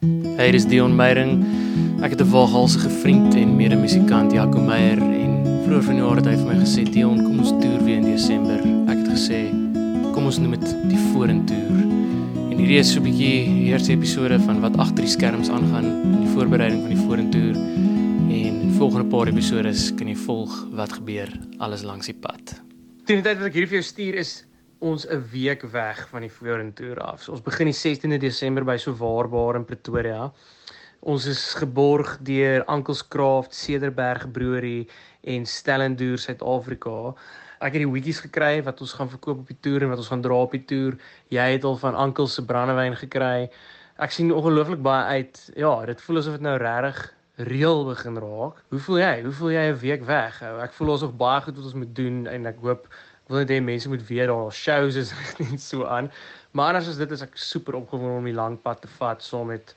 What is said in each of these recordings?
Hey, dis Dion Meyering. Ek het 'n waaghalsige vriend en mede-musikant Jaco Meyer en vroeër vanjaar het hy vir my gesê Dion, kom ons toer weer in Desember. Ek het gesê kom ons noem dit die vorentoer. En hierdie is so 'n bietjie die eerste episode van wat agter die skerms aangaan in die voorbereiding van die vorentoer. En in volgende paar episode kan jy volg wat gebeur alles langs die pad. Teen die tyd wat ek hierdie vir jou stuur is ons 'n week weg van die vorentoer af. So ons begin die 16de Desember by so waarbaar in Pretoria. Ons is geborg deur Uncle's Craft, Cederberg Brewery en Stellenduur Suid-Afrika. Ek het die hoedjies gekry wat ons gaan verkoop op die toer en wat ons gaan dra op die toer. Jy het al van Uncle se brandewyn gekry. Ek sien ongelooflik baie uit. Ja, dit voel asof dit nou regtig reël begin raak. Hoe voel jy? Hoe voel jy 'n week weg? Ek voel ons nog baie goed wat ons moet doen en ek hoop wil net hê mense moet weet daar shows is net so aan. Maar anders as dit is ek super opgewonde om die lang pad te vat saam so met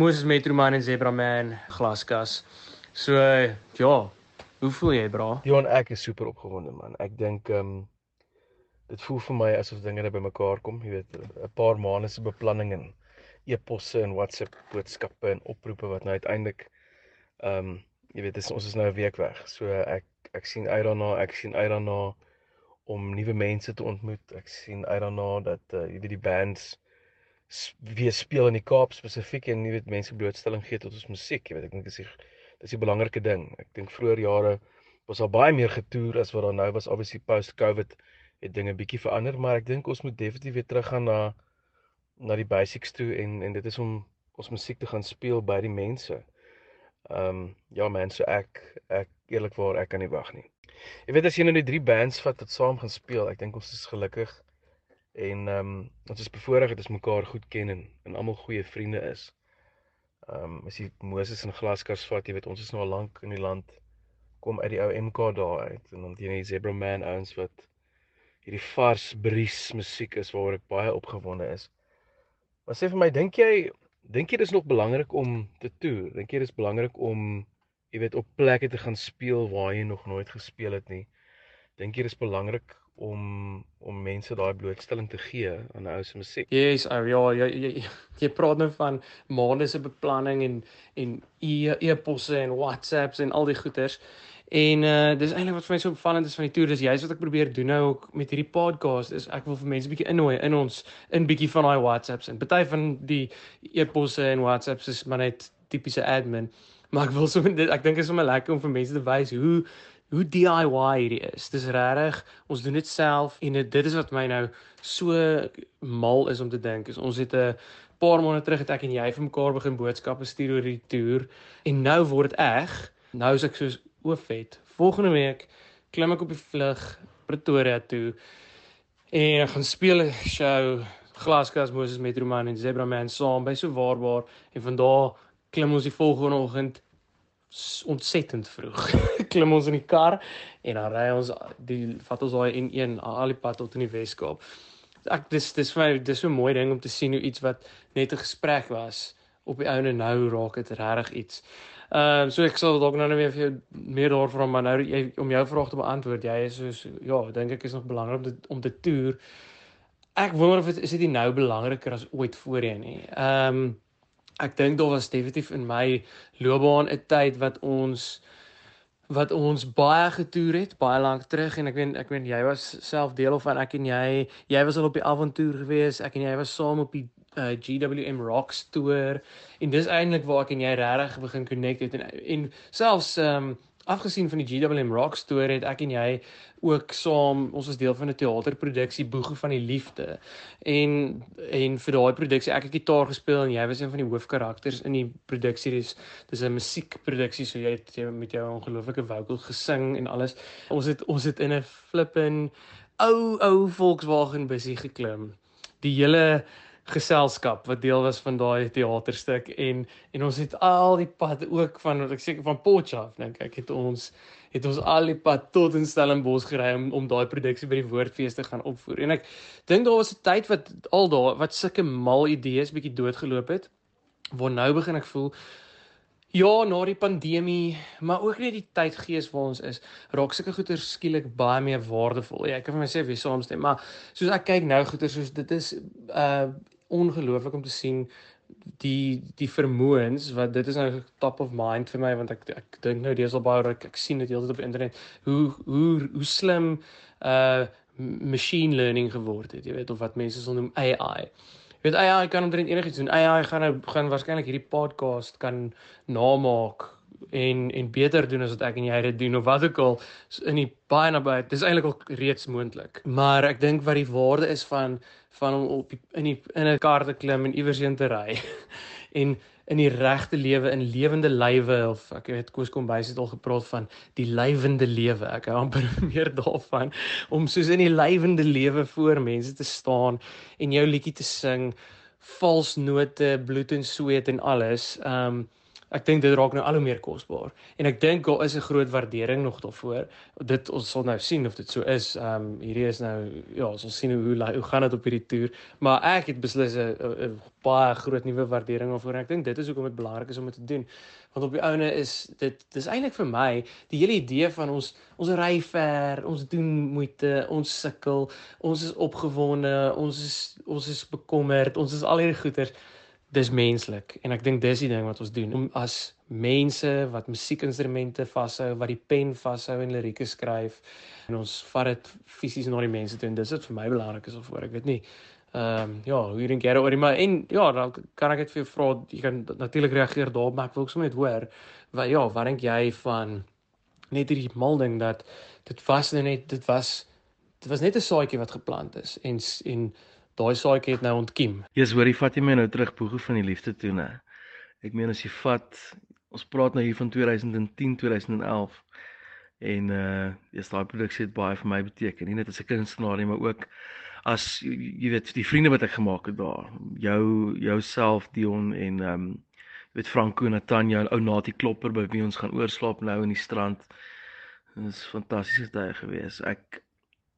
Moses Metroman en Zebra Man glaskas. So ja, hoe voel jy bra? Johan, ek is super opgewonde man. Ek dink ehm um, dit voel vir my asof dinge net bymekaar kom, jy weet, 'n paar maande se beplanning en e-posse en WhatsApp boodskappe en oproepe wat nou uiteindelik ehm um, jy weet, is, ons is nou 'n week weg. So ek ek sien uit daarna, ek sien uit daarna om nuwe mense te ontmoet. Ek sien uit daarna dat uh, jy weet die bands weer speel in die Kaap spesifiek en jy weet mense blootstelling gee tot ons musiek. Jy weet ek dink dis die dis 'n belangrike ding. Ek dink vroeër jare was daar baie meer getoer as wat daar nou was. Obviously post COVID het dinge bietjie verander, maar ek dink ons moet definitief weer teruggaan na na die basics toe en en dit is om ons musiek te gaan speel by die mense. Ehm um, ja mense, ek ek eerlikwaar ek kan nie wag nie. Jy weet as jy nou die drie bands vat wat saam gaan speel, ek dink ons is gelukkig en ehm um, ons is bevoorreg dat ons mekaar goed ken en en almal goeie vriende is. Ehm um, as jy Moses en Glaskars vat, jy weet ons is nou al lank in die land kom uit die ou MK daar uit en dan jy die Zebra Man ouens wat hierdie vars bries musiek is waaroor ek baie opgewonde is. Maar sê vir my, dink jy dink jy dis nog belangrik om te toer? Dink jy dis belangrik om jy weet op plekke te gaan speel waar jy nog nooit gespeel het nie. Dink jy dis belangrik om om mense daai blootstelling te gee aan ou se musiek? Yes, ou ja, jy jy jy praat nou van maande se beplanning en en e-posse en WhatsApps en al die goeters. En uh dis eintlik wat vir my so opvallend is van die toer, dis juist wat ek probeer doen nou ook met hierdie podcast is ek wil vir mense bietjie innooi in ons in bietjie van daai WhatsApps en party van die e-posse en WhatsApps is maar net tipiese admin. Maar ek wil so dit ek dink is sommer lekker om vir mense te wys hoe hoe DIY hierdie is. Dis regtig, ons doen dit self en dit, dit is wat my nou so mal is om te dink. Is ons het 'n paar maande terug het ek en jy vir mekaar begin boodskappe stuur oor die toer en nou word dit eg. Nou is ek so oofet. Volgende week klim ek op die vlug Pretoria toe en ek gaan speel 'n show Glaskas Moses met Roman en Zebra Man saam by so waarbaar en van daar klim ons die volgende oggend ontsettend vroeg. klim ons in die kar en dan ry ons die vat ons daai N1 al die pad tot in die Weskaap. Ek dis dis vir my dis so 'n mooi ding om te sien hoe iets wat net 'n gesprek was op die ouene nou raak dit regtig iets. Ehm uh, so ek sal dalk nou net weer vir jou meer daarvan maar nou jy, om jou vraag te beantwoord. Jy is so ja, dink ek is nog belangrik om te om te toer. Ek wonder of dit is dit nou belangriker as ooit voorheen nie. Ehm um, ek dink daar was definitief in my loopbaan 'n tyd wat ons wat ons baie getoer het baie lank terug. En ek weet ek weet jy was self deel van ek en jy jy was al op die avontuur gewees. Ek en jy was saam op die uh, eh, GWM Rocks toer en dis eintlik waar ek en jy regtig begin connect het. En en selfs um, afgesien van die GWM Rock storie het ek en jy ook saam ons was deel van 'n teaterproduksie Boege van die Liefde. En en vir daai produksie ek het gitaar gespeel en jy was een van die hoofkarakters in die produksie. Dis dis 'n musiekproduksie so jy het jy met jou ongelooflike vocal gesing en alles. Ons het ons het in 'n flippin ou ou Volkswagen busie geklim. Die hele geselskap wat deel was van daai teaterstuk en en ons het al die pad ook van wat ek seker van Potchefstroom dink ek het ons het ons al die pad tot in Stellenbosch gery om om daai produksie by die Woordfees te gaan opvoer. En ek dink daar was 'n tyd wat al daai wat sulke mal idees bietjie doodgeloop het. Waar nou begin ek voel Ja, na die pandemie, maar ook net die tydgees waar ons is, raak sulke goeder skielik baie meer waardevol. Ja, ek kan vir myself weer saamstem, maar soos ek kyk nou goeder soos dit is uh ongelooflik om te sien die die vermoëns wat dit is nou top of mind vir my want ek ek dink nou deesdae baie ek, ek sien dit heeltyd op internet hoe hoe hoe slim uh machine learning geword het jy weet of wat mense sal noem AI jy weet AI kan omtrent enigiets doen. AI gaan nou gaan waarskynlik hierdie podcast kan namaak en en beter doen as wat ek en jy dit doen of wat ook al in die baie naby dis eintlik al reeds moontlik. Maar ek dink wat die waarde is van van om op die, in die in 'n kar te klim en iewers heen te ry en in die regte lewe in lewende lywe of ek weet Koos kom bys het al gepraat van die lywende lewe. Ek hou amper meer daarvan om soos in die lywende lewe voor mense te staan en jou liedjie te sing vals note bloed en sweet en alles. Um ek dink dit raak nou al hoe meer kosbaar. En ek dink daar is 'n groot waardering nog daarvoor. Dit ons sal nou sien of dit so is. Ehm um, hierdie is nou ja ons sal sien hoe hoe, hoe gaan dit op hierdie toer. Maar ek het beslis 'n baie groot nuwe waardering daarvoor en ek dink dit is hoekom dit belangrik is om dit te doen. Want op die ouene is dit dis eintlik vir my die hele idee van ons ons ry ver ons doen moeite ons sukkel ons is opgewonde ons is ons is bekommerd ons is al hierdie goeters dis menslik en ek dink dis die ding wat ons doen om as mense wat musiekinstrumente vashou, wat die pen vashou en lirieke skryf en ons vat dit fisies na die mense toe en dis wat vir my belangrik is of voor ek weet nie. Ehm um, ja, hoe dink jy oor die maar en ja, dan kan ek dit vir jou vra, jy kan natuurlik reageer daarop, maar ek wil ook sommer net hoor wat ja, wat dink jy van net hierdie mal ding dat dit was net dit was dit was net 'n saadjie wat geplant is en en daai saadjie het nou ontkiem. Jesus, hoor jy vat jy my nou terug boege van die liefde toe, né? Ek meen as jy vat ons praat nou hier van 2010, 2011 en uh is daai produksie het baie vir my beteken, nie net as 'n kunstenaar nie, maar ook as jy weet die vriende wat ek gemaak het daar. Jou jouself Dion en um jy weet Franco en Natanja, ou Natie Klopper by wie ons gaan oorslaap nou in die strand. Dit is fantastiese tye gewees. Ek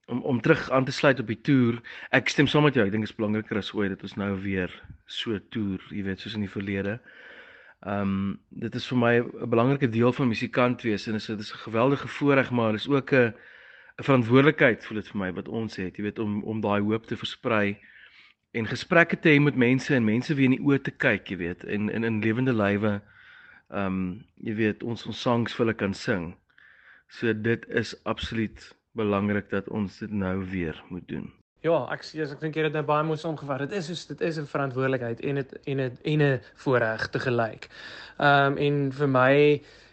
om om terug aan te sluit op die toer. Ek stem saam met jou. Ek dink dit is belangriker as ooit dat ons nou weer so toer, jy weet, soos in die verlede. Ehm um, dit is vir my 'n belangrike deel van musikant wees en dit is dit is 'n geweldige voorreg, maar dit is ook 'n 'n verantwoordelikheid voel dit vir my wat ons het, jy weet, om om daai hoop te versprei en gesprekke te hê met mense en mense weer in die oë te kyk, jy weet, en in in lewende lywe ehm um, jy weet, ons ons songs vir hulle kan sing. So dit is absoluut belangrik dat ons dit nou weer moet doen. Ja, ek sê ek dink jy het nou baie mooi saamgevat. Dit is soos dit is 'n verantwoordelikheid en dit en dit en 'n voorreg te gelyk. Ehm um, en vir my,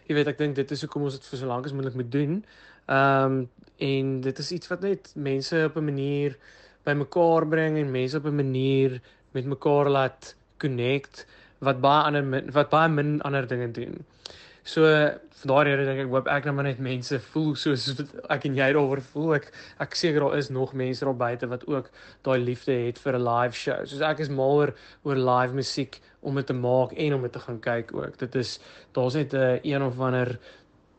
jy weet ek dink dit is hoekom ons dit vir so lank as moontlik moet doen. Ehm um, en dit is iets wat net mense op 'n manier bymekaar bring en mense op 'n manier met mekaar laat connect wat baie ander wat baie min ander dinge doen. So vir daardie rede dink ek hoop ek nou maar net mense voel soos ek en jy daaroor voel. Ek ek seker daar is nog mense daar buite wat ook daai liefde het vir 'n live show. Soos ek is mal oor oor live musiek om dit te maak en om dit te gaan kyk ook. Dit is daar's net 'n uh, een of ander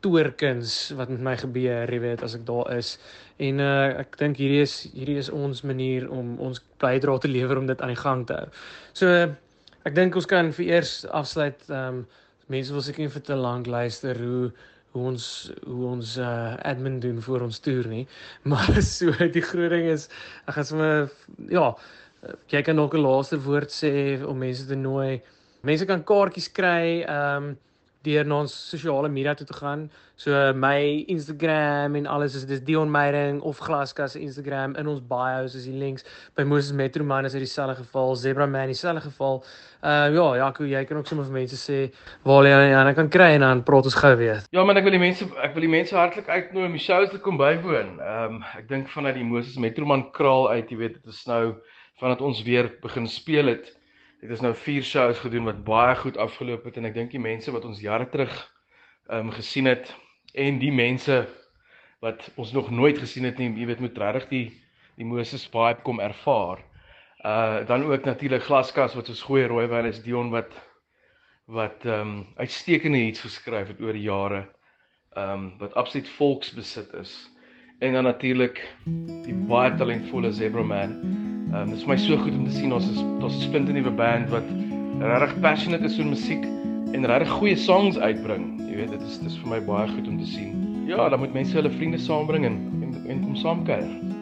toerkens wat met my gebeur, jy weet, as ek daar is. En uh ek dink hierdie is hierdie is ons manier om ons bydra te lewer om dit aan die gang te hou. So uh, ek dink ons kan vir eers afsluit um mense wil seker nie vir te lank luister hoe hoe ons hoe ons uh, admin doen vir ons toer nie. Maar so die groot ding is ek gaan sommer ja, jy kan nog 'n laaste woord sê om mense te nooi. Mense kan kaartjies kry. Ehm um, deur na ons sosiale media toe te gaan. So my Instagram en alles is dis Dion Meyering of Glaskas Instagram in ons bios is die links. By Moses Metroman is dit dieselfde geval, Zebra Man dieselfde geval. Uh ja, Jaco, jy kan ook sommer vir mense sê waar jy aan kan kry en dan praat ons gou weer. Ja, man, ek wil die mense ek wil die mense hartlik uitnooi om die shows te kom bywoon. Ehm um, ek dink vanuit die Moses Metroman kraal uit, jy weet, dit is nou vandat ons weer begin speel het. Dit is nou 4 shows gedoen wat baie goed afgeloop het en ek dink die mense wat ons jare terug ehm um, gesien het en die mense wat ons nog nooit gesien het nie, jy weet moet regtig die die Moses vibe kom ervaar. Uh dan ook natuurlik glaskas wat ons goeie rooi wyn is Dion wat wat ehm um, uitstekende iets geskryf het oor die jare. Ehm um, wat absoluut volksbesit is. En dan natuurlik die baie talentvolle Zebra Man. Ehm um, dit is my so goed om te sien ons is is 'n splinte nuwe band wat regtig passionate is oor musiek en regtig goeie songs uitbring. Jy weet, dit is dit is vir my baie goed om te sien. Ja, dan moet mense hulle vriende saambring en en, en kom saamkuier.